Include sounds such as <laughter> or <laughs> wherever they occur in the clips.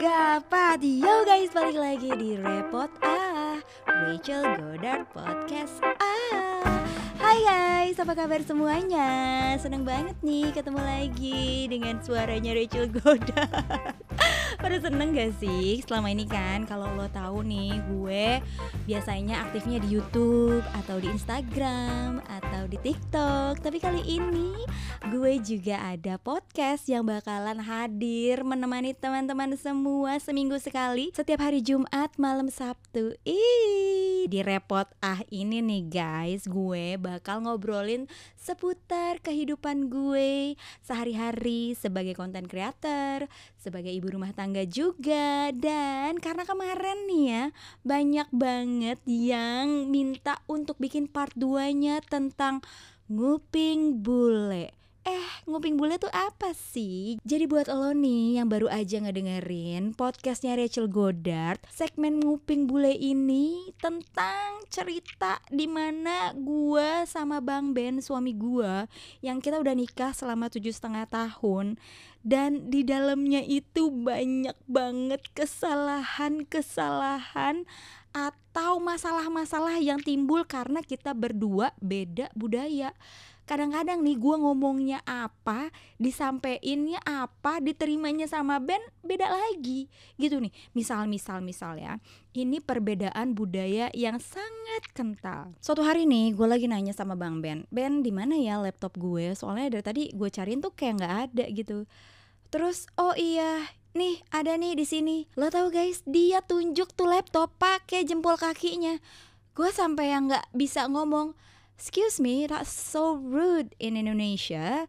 Gapat Yo guys balik lagi di Repot Ah Rachel Goddard Podcast Ah Hai guys apa kabar semuanya? Seneng banget nih ketemu lagi dengan suaranya Rachel Goddard pada seneng gak sih selama ini kan? Kalau lo tahu nih gue biasanya aktifnya di YouTube atau di Instagram atau di TikTok. Tapi kali ini gue juga ada podcast yang bakalan hadir menemani teman-teman semua seminggu sekali setiap hari Jumat malam Sabtu. Ih di repot ah ini nih guys. Gue bakal ngobrolin seputar kehidupan gue sehari-hari sebagai konten creator sebagai ibu rumah tangga tangga juga. Dan karena kemarin nih ya banyak banget yang minta untuk bikin part 2 nya tentang nguping bule Eh, nguping bule tuh apa sih? Jadi buat lo nih yang baru aja ngedengerin podcastnya Rachel Goddard, segmen nguping bule ini tentang cerita di mana gue sama Bang Ben suami gue yang kita udah nikah selama tujuh setengah tahun dan di dalamnya itu banyak banget kesalahan-kesalahan atau masalah-masalah yang timbul karena kita berdua beda budaya kadang-kadang nih gue ngomongnya apa disampeinnya apa diterimanya sama Ben beda lagi. Gitu nih misal misal misal ya ini perbedaan budaya yang sangat kental. Suatu hari nih gue lagi nanya sama Bang Ben Ben di mana ya laptop gue? Soalnya dari tadi gue cariin tuh kayak nggak ada gitu. Terus oh iya nih ada nih di sini. Lo tau guys dia tunjuk tuh laptop pakai jempol kakinya. Gue sampai yang nggak bisa ngomong excuse me that's so rude in Indonesia.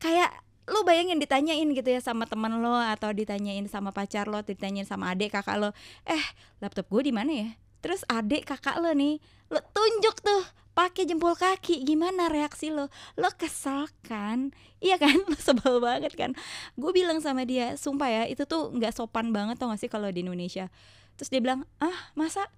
Kayak lo bayangin ditanyain gitu ya sama teman lo atau ditanyain sama pacar lo ditanyain sama adik kakak lo eh laptop gue di mana ya? Terus adik kakak lo nih lo tunjuk tuh pakai jempol kaki gimana reaksi lo? Lo kesel kan? <laughs> Iya kan? Lo sebel banget kan? Gue bilang sama dia sumpah ya itu tuh nggak sopan banget tau gak sih kalau di Indonesia? Terus dia bilang ah masa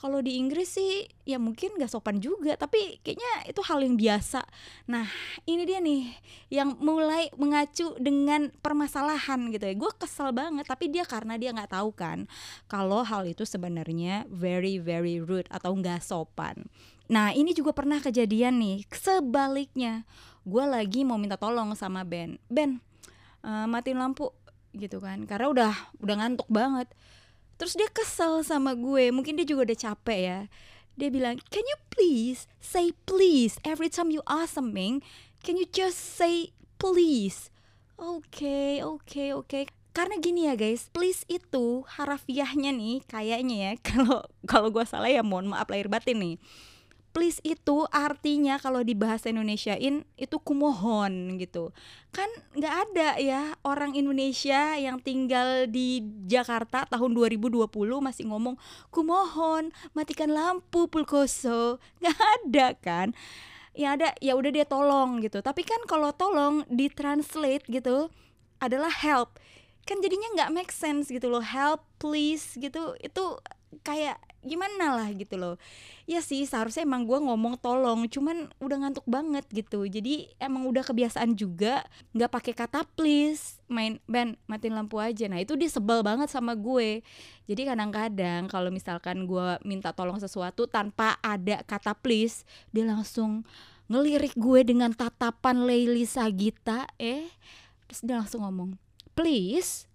kalau di Inggris sih ya mungkin gak sopan juga tapi kayaknya itu hal yang biasa. Nah ini dia nih yang mulai mengacu dengan permasalahan gitu ya. Gue kesel banget tapi dia karena dia nggak tahu kan kalau hal itu sebenarnya very very rude atau nggak sopan. Nah ini juga pernah kejadian nih sebaliknya. Gue lagi mau minta tolong sama Ben. Ben uh, matiin lampu gitu kan. Karena udah udah ngantuk banget Terus dia kesel sama gue, mungkin dia juga udah capek ya. Dia bilang, "Can you please say please every time you ask something? Can you just say please?" Oke, okay, oke, okay, oke. Okay. Karena gini ya guys, please itu harafiahnya nih kayaknya ya <laughs> kalau kalau gue salah ya mohon maaf lahir batin nih please itu artinya kalau di bahasa Indonesiain itu kumohon gitu. Kan nggak ada ya orang Indonesia yang tinggal di Jakarta tahun 2020 masih ngomong kumohon matikan lampu pulkoso. Nggak ada kan? Ya ada ya udah dia tolong gitu. Tapi kan kalau tolong ditranslate gitu adalah help. Kan jadinya nggak make sense gitu loh help please gitu. Itu kayak gimana lah gitu loh. Ya sih seharusnya emang gue ngomong tolong cuman udah ngantuk banget gitu. Jadi emang udah kebiasaan juga nggak pakai kata please main Ben matiin lampu aja. Nah itu dia sebel banget sama gue. Jadi kadang-kadang kalau misalkan gue minta tolong sesuatu tanpa ada kata please dia langsung ngelirik gue dengan tatapan Leili Sagita eh terus dia langsung ngomong please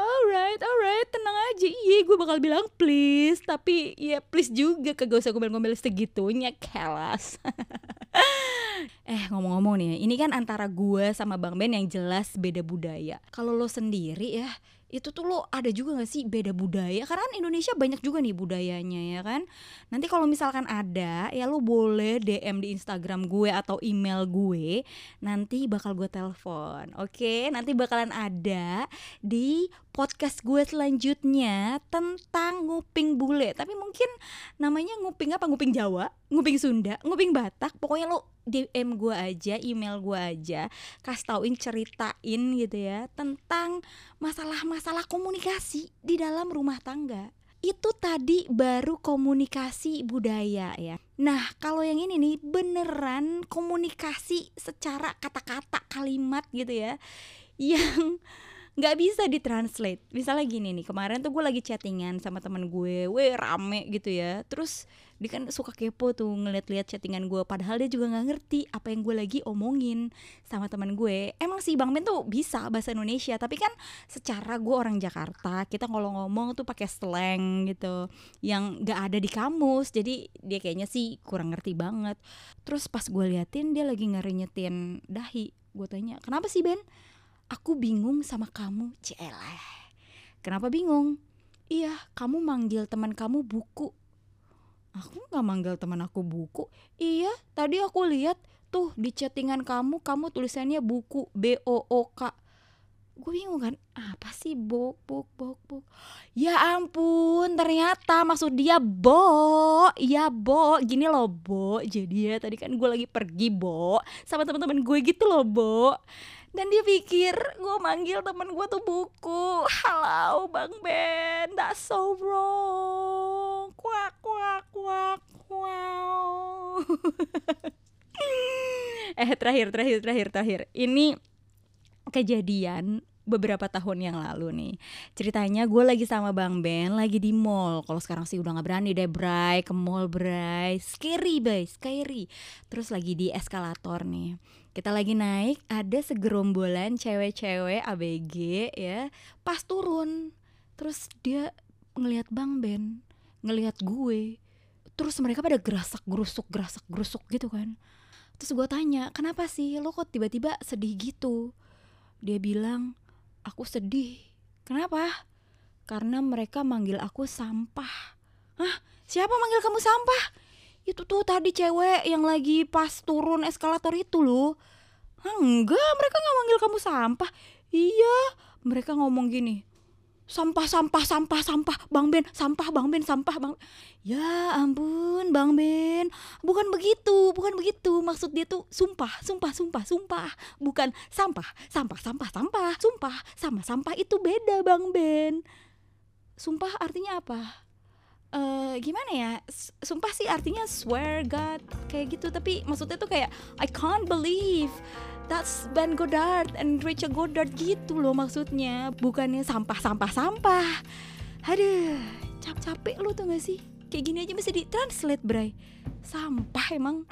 alright alright tenang aja. Iya gue bakal bilang please tapi ya please juga kagak usah gombel-gombel segitunya kelas. <laughs> Eh ngomong-ngomong nih ini kan antara gue sama bang Ben yang jelas beda budaya. Kalau lo sendiri ya itu tuh lo ada juga gak sih beda budaya? Karena kan Indonesia banyak juga nih budayanya ya kan? Nanti kalau misalkan ada ya lo boleh DM di Instagram gue atau email gue. Nanti bakal gue telepon oke? Nanti bakalan ada di podcast gue selanjutnya tentang nguping bule. Tapi mungkin namanya nguping apa? Nguping Jawa? Nguping Sunda? Nguping Batak? Pokoknya lo DM gue aja, email gue aja, kasih tauin ceritain gitu ya tentang masalah-masalah komunikasi di dalam rumah tangga. Itu tadi baru komunikasi budaya ya. Nah, kalau yang ini nih beneran komunikasi secara kata-kata, kalimat gitu ya. Yang nggak bisa ditranslate. Misalnya gini nih kemarin tuh gue lagi chattingan sama teman gue weh rame gitu ya. Terus dia kan suka kepo tuh ngeliat-liat chattingan gue padahal dia juga nggak ngerti apa yang gue lagi omongin sama teman gue. Emang sih bang Ben tuh bisa bahasa Indonesia tapi kan secara gue orang Jakarta kita kalau ngomong tuh pakai slang gitu yang nggak ada di kamus. Jadi dia kayaknya sih kurang ngerti banget. Terus pas gue liatin dia lagi ngerinyetin dahi. Gue tanya kenapa sih Ben aku bingung sama kamu celeh kenapa bingung? Iya kamu manggil teman kamu buku. Aku nggak manggil teman aku buku? Iya tadi aku lihat tuh di chattingan kamu kamu tulisannya buku b o o k. Gue bingung kan apa sih bok bok bok bok? Ya ampun ternyata maksud dia bo ya bo gini loh bo jadi ya tadi kan gue lagi pergi bo sama teman-teman gue gitu loh bo dan dia pikir gue manggil temen gue tuh buku. Halo bang Ben that's so wrong. Kuak kuak kuak wow <laughs> eh terakhir terakhir terakhir terakhir. Ini kejadian beberapa tahun yang lalu nih. Ceritanya gue lagi sama bang Ben lagi di mall. Kalau sekarang sih udah nggak berani deh Bray ke mall Bray. Scary bay scary. Terus lagi di eskalator nih kita lagi naik ada segerombolan cewek-cewek ABG ya pas turun. Terus dia ngelihat Bang Ben ngelihat gue. Terus mereka pada gerasak gerusuk gerasak gerusuk gitu kan. Terus gue tanya kenapa sih? Lo kok tiba-tiba sedih gitu? Dia bilang aku sedih. Kenapa? Karena mereka manggil aku sampah. Hah? Siapa manggil kamu sampah itu tuh tadi cewek yang lagi pas turun eskalator itu loh. Enggak mereka nggak manggil kamu sampah. Iya mereka ngomong gini sampah sampah sampah sampah bang Ben sampah bang Ben sampah bang ya ampun bang Ben. Bukan begitu bukan begitu. Maksud dia tuh sumpah sumpah sumpah sumpah. Bukan sampah sampah sampah sampah sumpah. Sama sampah itu beda bang Ben. Sumpah artinya apa uh, gimana ya sumpah sih artinya swear God kayak gitu. Tapi maksudnya tuh kayak I can't believe that's Ben Goddard and Rachel Goddard gitu loh maksudnya. Bukannya sampah sampah sampah. Aduh cap capek lo tuh gak sih? Kayak gini aja bisa ditranslate bray. Sampah emang